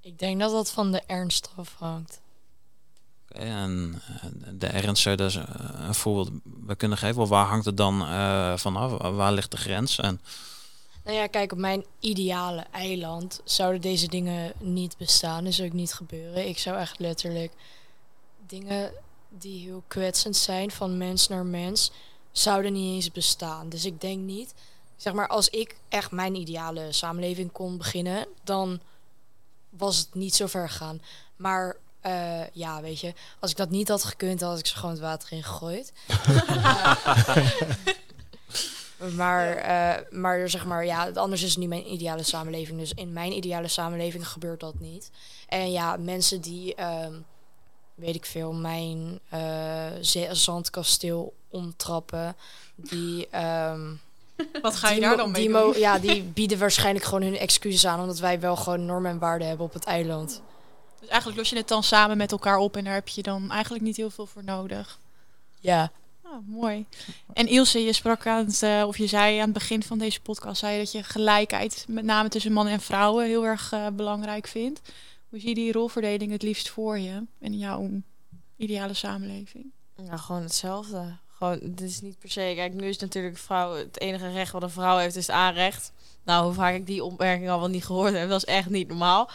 Ik denk dat dat van de ernst afhangt. En de ernst zou daar een voorbeeld bij kunnen geven? Waar hangt het dan uh, vanaf? Waar ligt de grens? En... Nou ja, kijk, op mijn ideale eiland zouden deze dingen niet bestaan. Dus ook niet gebeuren. Ik zou echt letterlijk dingen die heel kwetsend zijn van mens naar mens, zouden niet eens bestaan. Dus ik denk niet, zeg maar, als ik echt mijn ideale samenleving kon beginnen, dan was het niet zo ver gegaan. Maar uh, ja, weet je, als ik dat niet had gekund, dan had ik ze gewoon het water in gegooid. Maar, uh, maar zeg maar, ja, anders is het niet mijn ideale samenleving. Dus in mijn ideale samenleving gebeurt dat niet. En ja, mensen die, uh, weet ik veel, mijn uh, zandkasteel omtrappen, die. Um, Wat ga je daar dan mee die doen? Ja, die bieden waarschijnlijk gewoon hun excuses aan, omdat wij wel gewoon normen en waarden hebben op het eiland. Dus eigenlijk los je het dan samen met elkaar op en daar heb je dan eigenlijk niet heel veel voor nodig. Ja. Oh, mooi. En Ilse, je sprak aan het, uh, of je zei aan het begin van deze podcast, zei je dat je gelijkheid, met name tussen mannen en vrouwen, heel erg uh, belangrijk vindt. Hoe zie je die rolverdeling het liefst voor je in jouw ideale samenleving? Ja, gewoon hetzelfde. Gewoon, het is niet per se. Kijk, nu is natuurlijk vrouw het enige recht wat een vrouw heeft, is het aanrecht. Nou, hoe vaak ik die opmerking al wel niet gehoord heb, dat is echt niet normaal.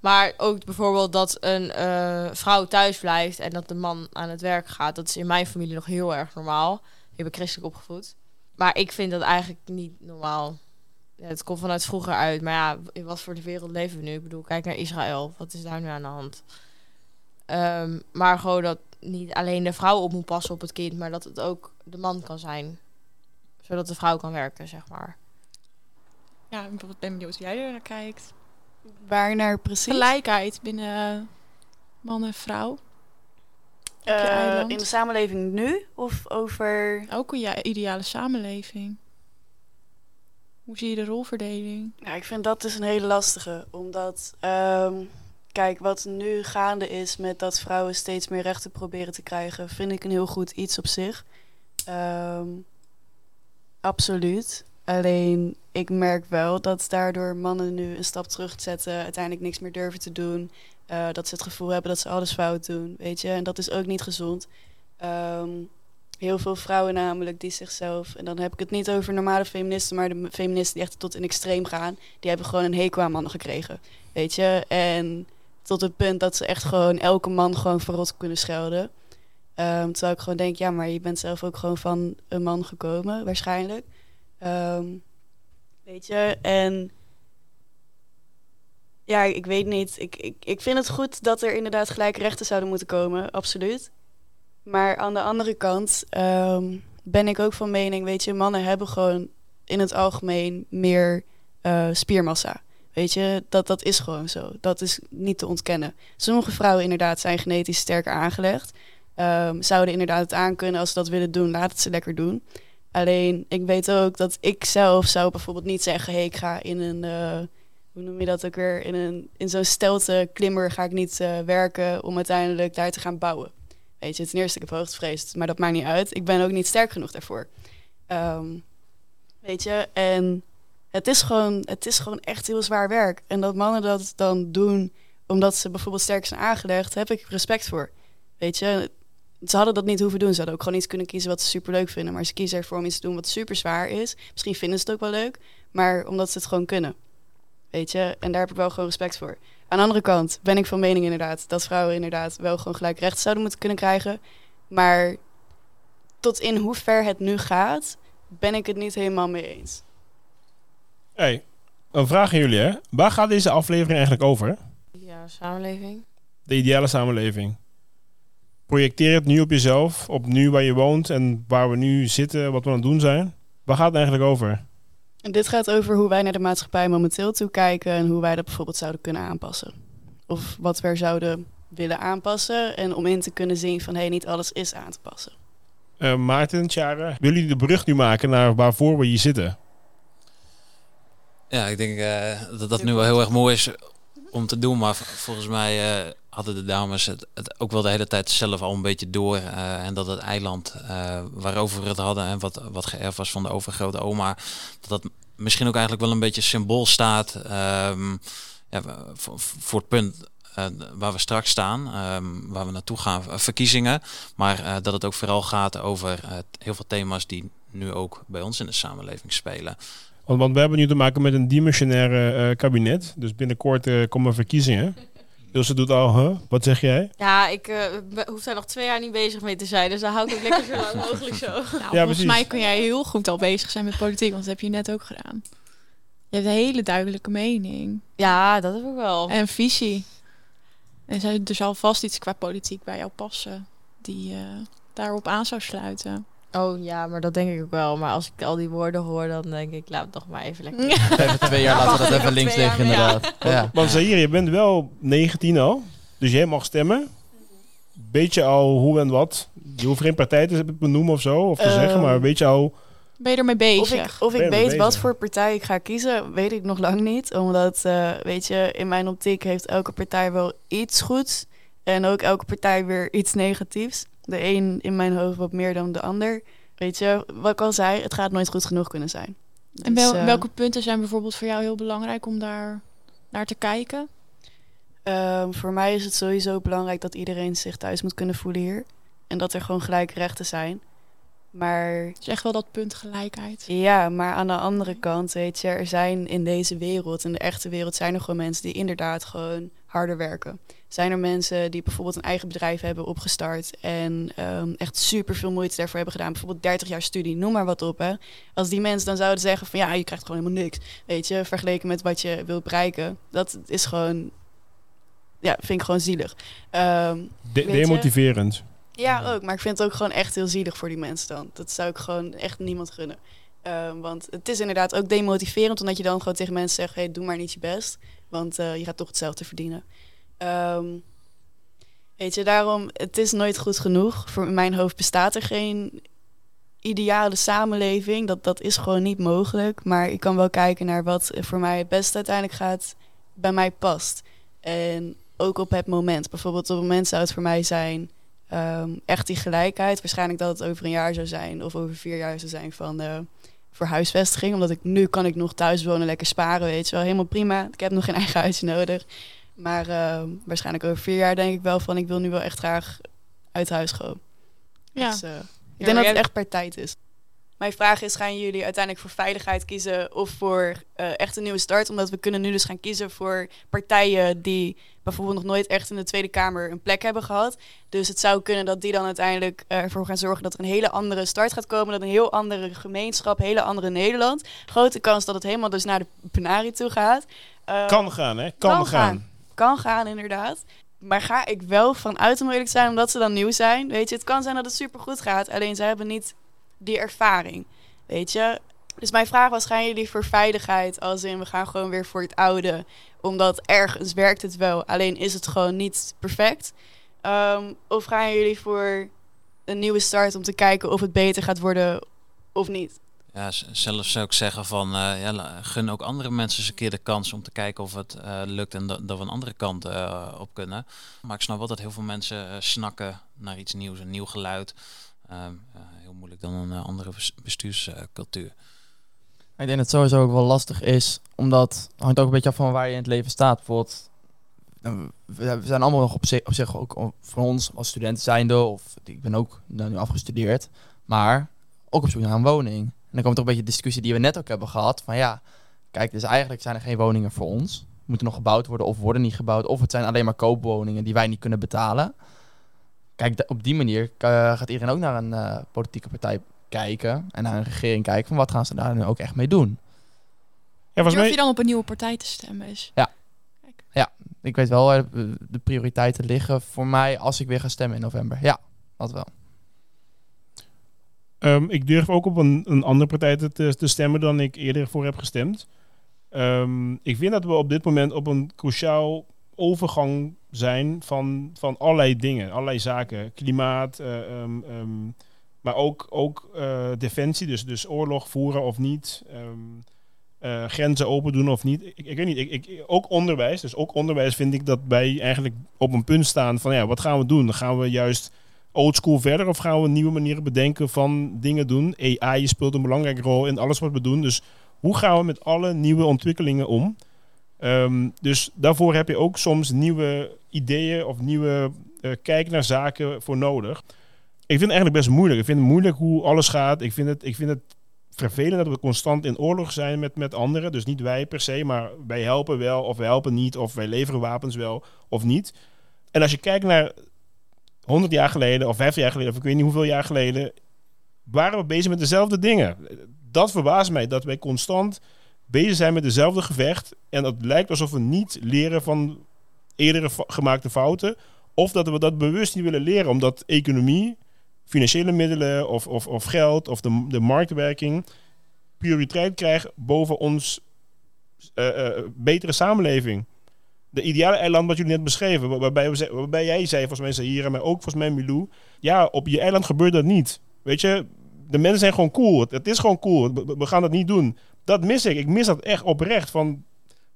Maar ook bijvoorbeeld dat een uh, vrouw thuis blijft en dat de man aan het werk gaat. Dat is in mijn familie nog heel erg normaal. Ik ben christelijk opgevoed. Maar ik vind dat eigenlijk niet normaal. Ja, het komt vanuit vroeger uit. Maar ja, in wat voor de wereld leven we nu? Ik bedoel, kijk naar Israël. Wat is daar nu aan de hand? Um, maar gewoon dat niet alleen de vrouw op moet passen op het kind, maar dat het ook de man kan zijn. Zodat de vrouw kan werken, zeg maar. Ja, ik ben benieuwd hoe jij er naar kijkt. Waar naar precies? Gelijkheid binnen man en vrouw. Uh, in de samenleving nu of over. Ook in je ideale samenleving. Hoe zie je de rolverdeling? Ja, ik vind dat dus een hele lastige. Omdat, um, kijk, wat nu gaande is met dat vrouwen steeds meer rechten proberen te krijgen, vind ik een heel goed iets op zich. Ehm, absoluut. Alleen ik merk wel dat daardoor mannen nu een stap terugzetten, uiteindelijk niks meer durven te doen. eh, dat ze het gevoel hebben dat ze alles fout doen, weet je. En dat is ook niet gezond. Ehm, heel veel vrouwen namelijk die zichzelf, en dan heb ik het niet over normale feministen, maar de feministen die echt tot een extreem gaan, die hebben gewoon een hekel aan mannen gekregen, weet je. En tot het punt dat ze echt gewoon elke man gewoon verrot kunnen schelden. Ehm, terwijl ik gewoon denk, ja, maar je bent zelf ook gewoon van een man gekomen, waarschijnlijk. Ehm, weet je, en ja, ik weet niet. Ik, ik, ik vind het goed dat er inderdaad gelijke rechten zouden moeten komen, absoluut. Maar aan de andere kant ehm, ben ik ook van mening, weet je, mannen hebben gewoon in het algemeen meer eh, spiermassa. Weet je, dat, dat is gewoon zo. Dat is niet te ontkennen. Sommige vrouwen inderdaad zijn genetisch sterker aangelegd. Ehm, zouden inderdaad het aankunnen als ze dat willen doen, laat het ze lekker doen. Alleen, ik weet ook dat ik zelf zou bijvoorbeeld niet zeggen... hey, ik ga in een, eh, hoe noem je dat ook weer... in, een, in zo'n stelte klimmer ga ik niet eh, werken... om uiteindelijk daar te gaan bouwen. Weet je, ten eerste, ik heb hoogtevrees, maar dat maakt niet uit. Ik ben ook niet sterk genoeg daarvoor. Ehm, weet je, en het is, gewoon, het is gewoon echt heel zwaar werk. En dat mannen dat dan doen omdat ze bijvoorbeeld sterk zijn aangelegd... heb ik respect voor. Weet je, ze hadden dat niet hoeven doen. Ze hadden ook gewoon iets kunnen kiezen wat ze super leuk vinden. Maar ze kiezen ervoor om iets te doen wat super zwaar is. Misschien vinden ze het ook wel leuk, maar omdat ze het gewoon kunnen. Weet je, en daar heb ik wel gewoon respect voor. Aan de andere kant ben ik van mening inderdaad dat vrouwen inderdaad wel gewoon gelijk recht zouden moeten kunnen krijgen. Maar tot in hoever het nu gaat, ben ik het niet helemaal mee eens. Hey, een vraag aan jullie, hè? Waar gaat deze aflevering eigenlijk over? Ja, samenleving. De ideale samenleving. Projecteer het nu op jezelf, op nu waar je woont en waar we nu zitten, wat we aan het doen zijn. Waar gaat het eigenlijk over? En dit gaat over hoe wij naar de maatschappij momenteel toekijken en hoe wij dat bijvoorbeeld zouden kunnen aanpassen. Of wat we er zouden willen aanpassen en om in te kunnen zien van hé, hey, niet alles is aan te passen. Eh, Maarten, Tjara, willen jullie de brug nu maken naar waarvoor we hier zitten? Ja, ik denk eh, dat dat nu wel heel erg mooi is om te doen. Maar volgens mij eh, hadden de dames het, het ook wel de hele tijd zelf al een beetje door. eh, en dat het eiland eh, waarover we het hadden en wat, wat geërfd was van de overgrote oma, dat dat misschien ook eigenlijk wel een beetje symbool staat ehm, ja, voor, het punt waar we straks staan, ehm, waar we naartoe gaan, verkiezingen. Maar dat het ook vooral gaat over heel veel thema's die nu ook bij ons in de samenleving spelen. Want, want we hebben nu te maken met een dimensionaire eh, kabinet. Dus binnenkort eh, komen verkiezingen. Ilse doet al, huh? wat zeg jij? Ja, ik eh, hoef daar nog twee jaar niet bezig mee te zijn. Dus dan hou ik ook lekker zo lang mogelijk zo. Nou, Ja, volgens precies. mij kun jij heel goed al bezig zijn met politiek, want dat heb je net ook gedaan. Je hebt een hele duidelijke mening Ja, dat heb ik wel. en visie. En er zal vast iets qua politiek bij jou passen die eh, daarop aan zou sluiten. Oh ja, maar dat denk ik ook wel. Maar als ik al die woorden hoor, dan denk ik, laat het toch maar even lekker. Even twee jaar laten we dat even links liggen, ja. inderdaad. Ja. Want Zahir, je bent wel 19 al. Dus jij mag stemmen. Weet je al hoe en wat? Je hoeft geen partij te benoemen of zo, of te Ehm, zeggen, maar weet je al... Ben je ermee bezig? Of ik, of ik weet wat voor partij ik ga kiezen, weet ik nog lang niet. Omdat, eh, weet je, in mijn optiek heeft elke partij wel iets goeds. En ook elke partij weer iets negatiefs. De een in mijn hoofd wat meer dan de ander. Weet je, wat ik al zei, het gaat nooit goed genoeg kunnen zijn. en Dus, wel- eh, welke punten zijn bijvoorbeeld voor jou heel belangrijk om daar naar te kijken? Ehm, voor mij is het sowieso belangrijk dat iedereen zich thuis moet kunnen voelen hier. En dat er gewoon gelijke rechten zijn. Maar Zeg wel dat punt gelijkheid. ja, maar aan de andere kant, weet je, er zijn in deze wereld, in de echte wereld, zijn er gewoon mensen die inderdaad gewoon harder werken. Zijn er mensen die bijvoorbeeld een eigen bedrijf hebben opgestart en ehm, echt super veel moeite daarvoor hebben gedaan. Bijvoorbeeld 30 jaar studie, noem maar wat op. Hè. Als die mensen dan zouden zeggen van ja, je krijgt gewoon helemaal niks. Weet je, vergeleken met wat je wilt bereiken. Dat is gewoon, ja, vind ik gewoon zielig. Ehm, De Weet je? demotiverend. Ja, ook. Maar ik vind het ook gewoon echt heel zielig voor die mensen dan. Dat zou ik gewoon echt niemand gunnen. Ehm, want het is inderdaad ook demotiverend, omdat je dan gewoon tegen mensen zegt: hey, doe maar niet je best. Want eh, je gaat toch hetzelfde verdienen. Ehm, weet je, daarom, het is nooit goed genoeg. Voor mijn hoofd bestaat er geen ideale samenleving. Dat, dat is gewoon niet mogelijk. Maar ik kan wel kijken naar wat voor mij het beste uiteindelijk gaat, bij mij past. En ook op het moment. Bijvoorbeeld op het moment zou het voor mij zijn ehm, echt die gelijkheid. Waarschijnlijk dat het over een jaar zou zijn of over vier jaar zou zijn van uh, voor huisvesting. Omdat ik nu kan ik nog thuis wonen, lekker sparen, weet je wel. Helemaal prima. Ik heb nog geen eigen huis nodig. Maar ehm, waarschijnlijk over vier jaar denk ik wel van ik wil nu wel echt graag uit huis gaan. Ja. Dus, uh, ik denk dat het echt per tijd is. Mijn vraag is, gaan jullie uiteindelijk voor veiligheid kiezen of voor uh, echt een nieuwe start? Omdat we kunnen nu dus gaan kiezen voor partijen die bijvoorbeeld nog nooit echt in de Tweede Kamer een plek hebben gehad. Dus het zou kunnen dat die dan uiteindelijk ervoor gaan zorgen dat er een hele andere start gaat komen. Dat een heel andere gemeenschap, een hele andere Nederland. Grote kans dat het helemaal dus naar de penarie toe gaat. Uh, kan gaan, hè? Kan, kan gaan. gaan. Kan gaan, inderdaad. Maar ga ik wel vanuit om eerlijk zijn, omdat ze dan nieuw zijn. Weet je, het kan zijn dat het super goed gaat. Alleen ze hebben niet die ervaring. Weet je? Dus mijn vraag was: gaan jullie voor veiligheid? Als in we gaan gewoon weer voor het oude. Omdat ergens werkt het wel, alleen is het gewoon niet perfect. Um, of gaan jullie voor een nieuwe start om te kijken of het beter gaat worden of niet? Ja, zelf zou ik zeggen van uh, ja, gun ook andere mensen eens een keer de kans om te kijken of het uh, lukt en dat, we een andere kant uh, op kunnen. Maar ik snap wel dat heel veel mensen snakken naar iets nieuws, een nieuw geluid. Heel moeilijk dan een andere bestuurscultuur. Ik denk dat het sowieso ook wel lastig is, omdat het hangt ook een beetje af van waar je in het leven staat. Bijvoorbeeld, we zijn allemaal nog op zich, op zich ook voor ons als studenten zijnde, of ik ben ook nu afgestudeerd, maar ook op zoek naar een woning dan komt toch een beetje de discussie die we net ook hebben gehad. Van ja, kijk, dus eigenlijk zijn er geen woningen voor ons. Moeten nog gebouwd worden of worden niet gebouwd. Of het zijn alleen maar koopwoningen die wij niet kunnen betalen. Kijk, op die manier gaat iedereen ook naar een uh, politieke partij kijken. En naar een regering kijken van wat gaan ze daar nu ook echt mee doen. Ja, Durf mee... je dan op een nieuwe partij te stemmen? Is? Ja. Kijk. Ja, ik weet wel waar de prioriteiten liggen voor mij als ik weer ga stemmen in november. Ja, dat wel. Um, ik durf ook op een, een andere partij te, te, stemmen dan ik eerder voor heb gestemd. Um, ik vind dat we op dit moment op een cruciaal overgang zijn van, van allerlei dingen, allerlei zaken. Klimaat, uh, um, maar ook, ook uh, defensie, dus, dus oorlog voeren of niet. Uh, grenzen open doen of niet. Ik, ik weet niet, ik, ik, ook onderwijs. Dus ook onderwijs vind ik dat wij eigenlijk op een punt staan van ja, wat gaan we doen? Gaan we juist oldschool verder of gaan we nieuwe manieren bedenken van dingen doen? AI speelt een belangrijke rol in alles wat we doen. Dus hoe gaan we met alle nieuwe ontwikkelingen om? Um, dus daarvoor heb je ook soms nieuwe ideeën of nieuwe uh, kijk naar zaken voor nodig. Ik vind het eigenlijk best moeilijk. Ik vind het moeilijk hoe alles gaat. Ik vind het, ik vind het vervelend dat we constant in oorlog zijn met, met anderen. Dus niet wij per se, maar wij helpen wel of wij helpen niet. Of wij leveren wapens wel of niet. En als je kijkt naar 100 jaar geleden of 50 jaar geleden, of ik weet niet hoeveel jaar geleden, waren we bezig met dezelfde dingen. Dat verbaast mij, dat wij constant bezig zijn met dezelfde gevecht. En het lijkt alsof we niet leren van eerdere gemaakte fouten. Of dat we dat bewust niet willen leren, omdat economie, financiële middelen of, of, of geld of de, de marktwerking prioriteit krijgt boven ons uh, uh, betere samenleving de ideale eiland wat jullie net beschreven, waarbij, we, waarbij jij zei, volgens mij hier, maar ook volgens mij Milou, ja, op je eiland gebeurt dat niet. Weet je, de mensen zijn gewoon cool. Het, is gewoon cool. We, gaan dat niet doen. Dat mis ik. Ik mis dat echt oprecht. Van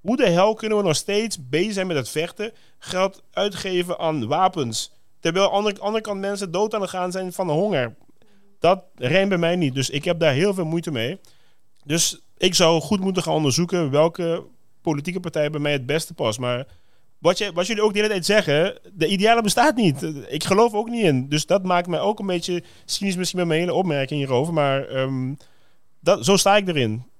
hoe de hel kunnen we nog steeds bezig zijn met het vechten, geld uitgeven aan wapens, terwijl aan de andere, kant mensen dood aan het gaan zijn van de honger. Dat rijmt bij mij niet. Dus ik heb daar heel veel moeite mee. Dus ik zou goed moeten gaan onderzoeken welke politieke partij bij mij het beste past. Maar wat, jullie ook de hele tijd zeggen, de ideale bestaat niet. Ik geloof ook niet in. Dus dat maakt mij ook een beetje cynisch misschien met mijn hele opmerking hierover. Maar um, dat, zo sta ik erin.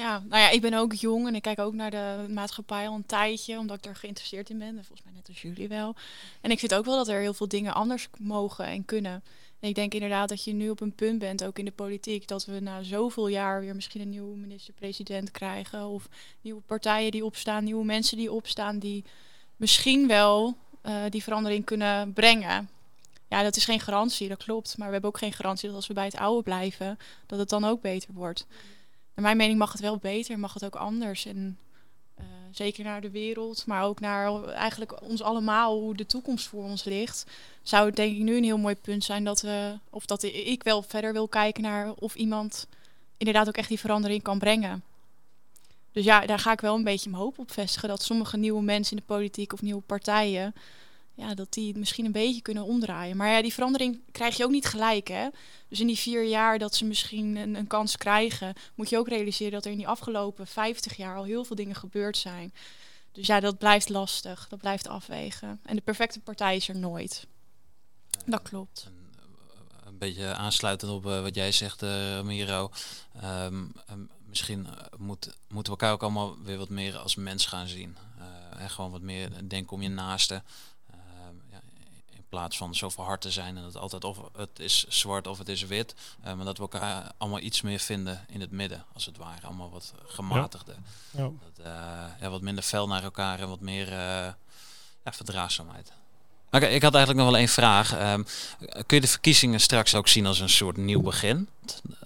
Ja, nou ja, ik ben ook jong en ik kijk ook naar de maatschappij al een tijdje, omdat ik er geïnteresseerd in ben. En volgens mij net als jullie wel. En ik vind ook wel dat er heel veel dingen anders mogen en kunnen ik denk inderdaad dat je nu op een punt bent, ook in de politiek, dat we na zoveel jaar weer misschien een nieuwe minister-president krijgen. Of nieuwe partijen die opstaan, nieuwe mensen die opstaan, die misschien wel uh, die verandering kunnen brengen. Ja, dat is geen garantie, dat klopt. Maar we hebben ook geen garantie dat als we bij het oude blijven, dat het dan ook beter wordt. Naar mijn mening mag het wel beter, mag het ook anders. En uh, zeker naar de wereld, maar ook naar eigenlijk ons allemaal, hoe de toekomst voor ons ligt, zou het denk ik nu een heel mooi punt zijn dat we, of dat ik wel verder wil kijken naar of iemand inderdaad ook echt die verandering kan brengen. Dus ja, daar ga ik wel een beetje mijn hoop op vestigen. Dat sommige nieuwe mensen in de politiek of nieuwe partijen ja, dat die het misschien een beetje kunnen omdraaien. Maar ja, die verandering krijg je ook niet gelijk, hè? Dus in die vier jaar dat ze misschien een, een kans krijgen, moet je ook realiseren dat er in die afgelopen 50 jaar al heel veel dingen gebeurd zijn. Dus ja, dat blijft lastig, dat blijft afwegen. En de perfecte partij is er nooit. Dat klopt. En, eh, Een beetje aansluitend op eh, wat jij zegt, ehm, misschien moet, moeten we elkaar ook allemaal weer wat meer als mens gaan zien. En gewoon wat meer denken om je naaste. Plaats van zo verhard te zijn en dat altijd of het is zwart of het is wit. eh, maar dat we elkaar allemaal iets meer vinden in het midden, als het ware. Allemaal wat gematigder. Ja. Dat, eh, ja, wat minder fel naar elkaar en wat meer eh, ja, verdraagzaamheid. Oké, ik had eigenlijk nog wel één vraag. Ehm, kun je de verkiezingen straks ook zien als een soort nieuw begin?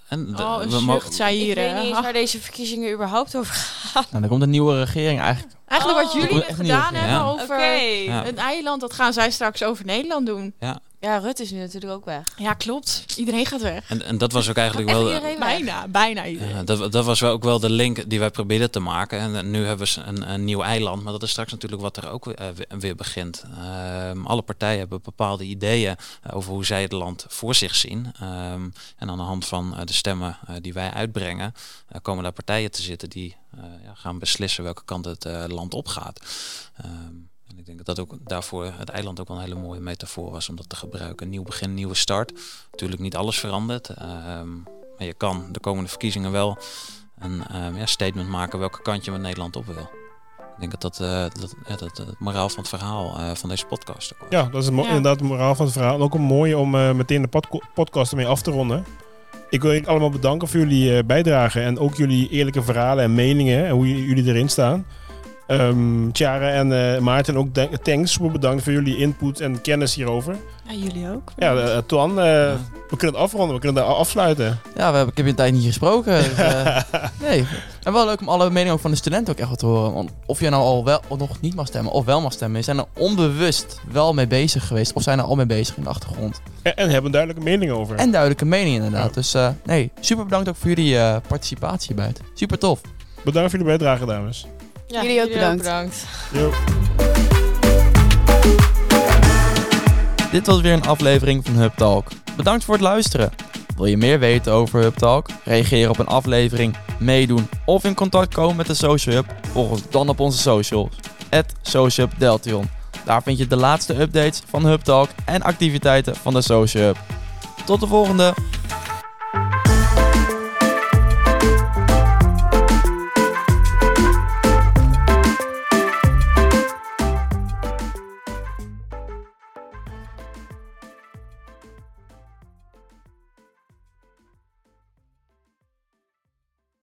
En de- Oh, een zucht, zei Ik hier. weet niet eens waar deze verkiezingen überhaupt over gaan. Nou, dan komt een nieuwe regering eigenlijk. Eigenlijk wat Oh. jullie gedaan hebben Ja. over Ja. een eiland, dat gaan zij straks over Nederland doen. Ja, Rutte is nu natuurlijk ook weg. Ja, klopt. Iedereen gaat weg. En, en dat was ook eigenlijk wel. iedereen? Bijna, bijna iedereen. Ja, dat, dat was wel ook wel de link die wij probeerden te maken. En nu hebben ze een, een nieuw eiland, maar dat is straks natuurlijk wat er ook weer, eh, weer- begint. Ehm, alle partijen hebben bepaalde ideeën eh, over hoe zij het land voor zich zien. Ehm, en aan de hand van eh, de stemmen die wij uitbrengen, komen daar partijen te zitten die eh, ja, gaan beslissen welke kant het land opgaat. Ehm, en ik denk dat dat ook daarvoor het eiland ook wel een hele mooie metafoor was om dat te gebruiken. Een nieuw begin, een nieuwe start. Natuurlijk niet alles verandert. ehm, maar je kan de komende verkiezingen wel een ehm, ja, statement maken welke kant je met Nederland op wil. Ik denk dat dat, eh, dat, ja, dat het moraal van het verhaal eh, van deze podcast ook was. Ja, dat is mo- Ja. inderdaad het moraal van het verhaal. En ook een mooie om eh, meteen de podcast ermee af te ronden. Ik wil jullie allemaal bedanken voor jullie eh, bijdrage en ook jullie eerlijke verhalen en meningen en hoe j- jullie erin staan. Ehm Tjara en eh, Maarten ook thanks, super bedankt voor jullie input en kennis hierover. Ja, jullie ook. Ja, eh, Twan, eh, we kunnen het afronden, we kunnen het afsluiten. Ja, we hebben, ik heb je een tijd niet gesproken. dus, eh, nee. En wel leuk om alle meningen ook van de studenten ook echt wat te horen. Want of je nou al wel of nog niet mag stemmen of wel mag stemmen. Zijn er onbewust wel mee bezig geweest? Of zijn er al mee bezig in de achtergrond? En, en hebben een duidelijke mening over. En duidelijke mening inderdaad. Ja. Dus eh, nee, super bedankt ook voor jullie eh, participatie hierbij. Super tof. Bedankt voor jullie bijdrage, dames. Ja, Jullie ook bedankt. Dit was weer een aflevering van Hub Talk. Bedankt voor het luisteren. Wil je meer weten over Hub Talk? Reageren op een aflevering, meedoen of in contact komen met de Social Hub? Volg ons dan op onze socials. Social Hub Deltion. Daar vind je de laatste updates van Hub Talk en activiteiten van de Social Hub. Tot de volgende!